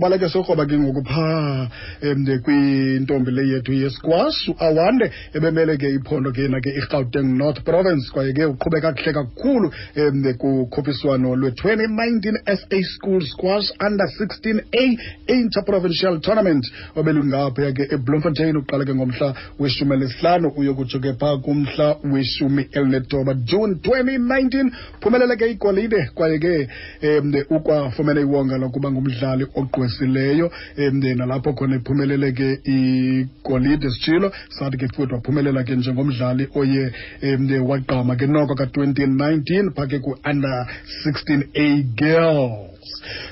baleke sokroba ke ngoku phaa um kwintombi le yethu yesquash awande ebemele ke iphondo ke yena ke irhawuteng north province kwaye ke uqhube kakuhle kakhulu um kukhuphiswano lwe-2019 sa school squash under 16 a interprovincial tournament. Obelungaphaya ke ebloemfontein uqala ke ngomhla weshumi elesihlanu uyokutsho ke phaa kumhla weshumi elinethoba june 2019 phumelele ke igolide kwaye ke um ukwafumene iwonga lokuba ngumdlali ogqwesileyo um nalapho khona iphumelele ke igolide sitshilo. Sathi ke futhi waphumelela ke njengomdlali oye um wagqama ke noko ka-2019 phaa ku-under 16 a girls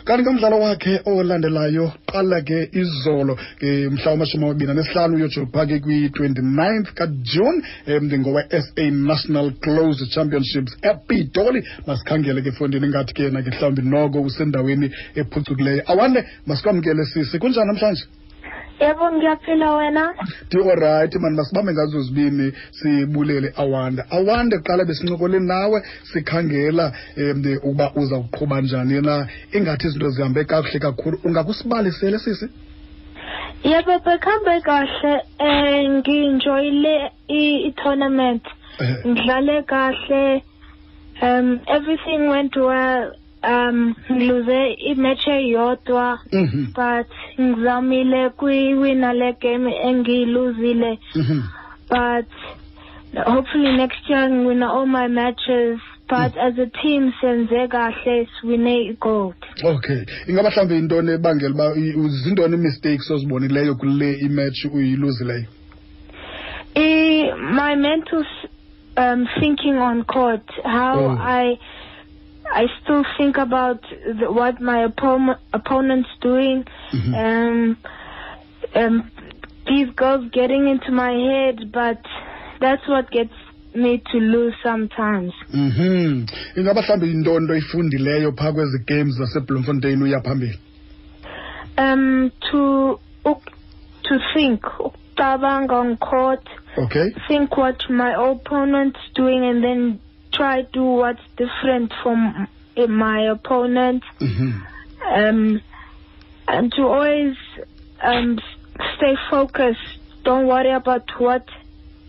kanti ngomdlalo wakhe olandelayo qala ke izolo ke mhla wamashumi amabini anesihlanu uyotsho phaa ke kwi-29th kajune um ngowe-sa national close championships epitoli. Masikhangele ke fondini ingathi ke yena ke mhlawumbi noko usendaweni ephucukileyo awande masikwamkele sisi. Kunjani namhlanje yebo ngiyaphila wena. Ndi-olrayithi mani masibambe ngazo zibini sibulele awanda. Awande qala besincokole nawe sikhangela um ukuba uza kuqhuba njani na. Ingathi izinto zihambe kakuhle kakhulu. Ungakusibalisele sisi? Yebo bekuhambe kahle um ngi-enjoyile i-tournament. Eh, ngidlale kahle um everything went well. Um ngiluze imatch eyodwa mhm, but ngizamile kwi-wina le game engiyiluzile. Mhm. but hopefully next year ngiwina all my matches but as a team senze kahle siwine i-gold. Okay. Ingaba mhlawumbi yintoni ebangela uba i- zintoni ii-mistakes ozibonileyo kule imatch uyiluzileyo I, my mental s- um, thinking on court, how Oh. I I still think about the, what my oppo- opponent's doing. Mhm. Um, um, these girls getting into my head, but that's what gets me to lose sometimes. mhm ingaba mhlawumbi yintoni nto ifundileyo phaa kwezi games zasebloemfontein uya phambili Um, to to think, ukucabanga on court, okay think what my opponent's doing, and then try do what's different from uh, my opponent. mhm Um, and to always um, stay focused. Don't worry about what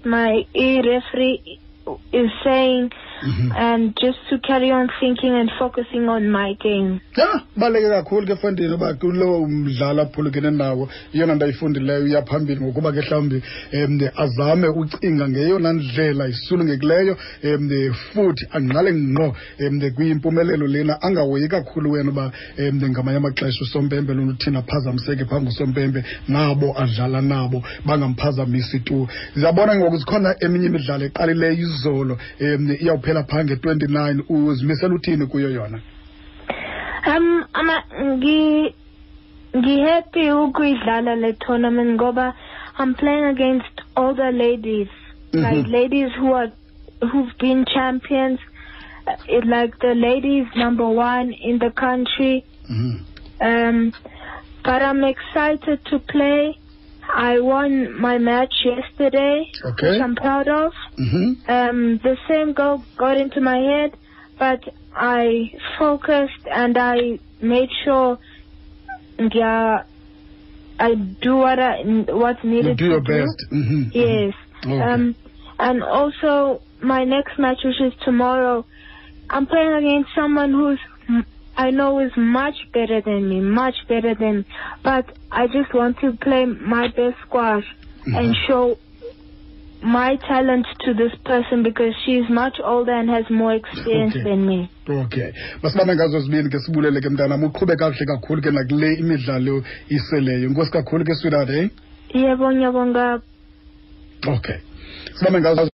my e referee is saying, mhm and just to carry on thinking and focusing on my game. ya baleke kakhulu ke fondini uba kulowo mdlalo aphulukene nawo yeyona nto ayifundileyo uyaphambili ngokuba ke mhlawumbi um azame ucinga ngeyona ndlela isulungekileyo um futhi angqale ngqo um kwimpumelelo lena angahoyi kakhulu wena uba um ngamanye amaxesha usompempe lona uthini aphazamiseke phaa ngusompempe nabo adlala nabo bangamphazamisi tu ndiyabona ngoku zikhona eminye imidlalo eqalileyo izolo um iyawuphela phaa nge-29 uzimisela uthini kuyo yona Um, ama ngi ngi-happy ukuyidlala le tournament ngoba I'm playing against older ladies, like Mhm. ladies who are who've been champions, uh, it, like the ladies number one in the country. Mhm. Um, but I'm excited to play. I won my match yesterday, Okay. which I'm proud of. Mhm. Um, the same goal got into my head, but I focused and I made sure, yeah, I do what I what's You needed do your to do. best. Mhm. Yes. Okay. Um, and also my next match, which is tomorrow, I'm playing against someone who's I know is much better than me, much better than. But I just want to play my best squash and Mhm. show my talent to this person because she's much older and has more experience Okay. than me. okay masibambe ngazo zibini ke sibulele ke mntanam uqhube kakuhle kakhulu ke nakule imidlalo iseleyo inkosi kakhulu ke sweetheart eh Yebo ngiyabonga okay sibambe ngazo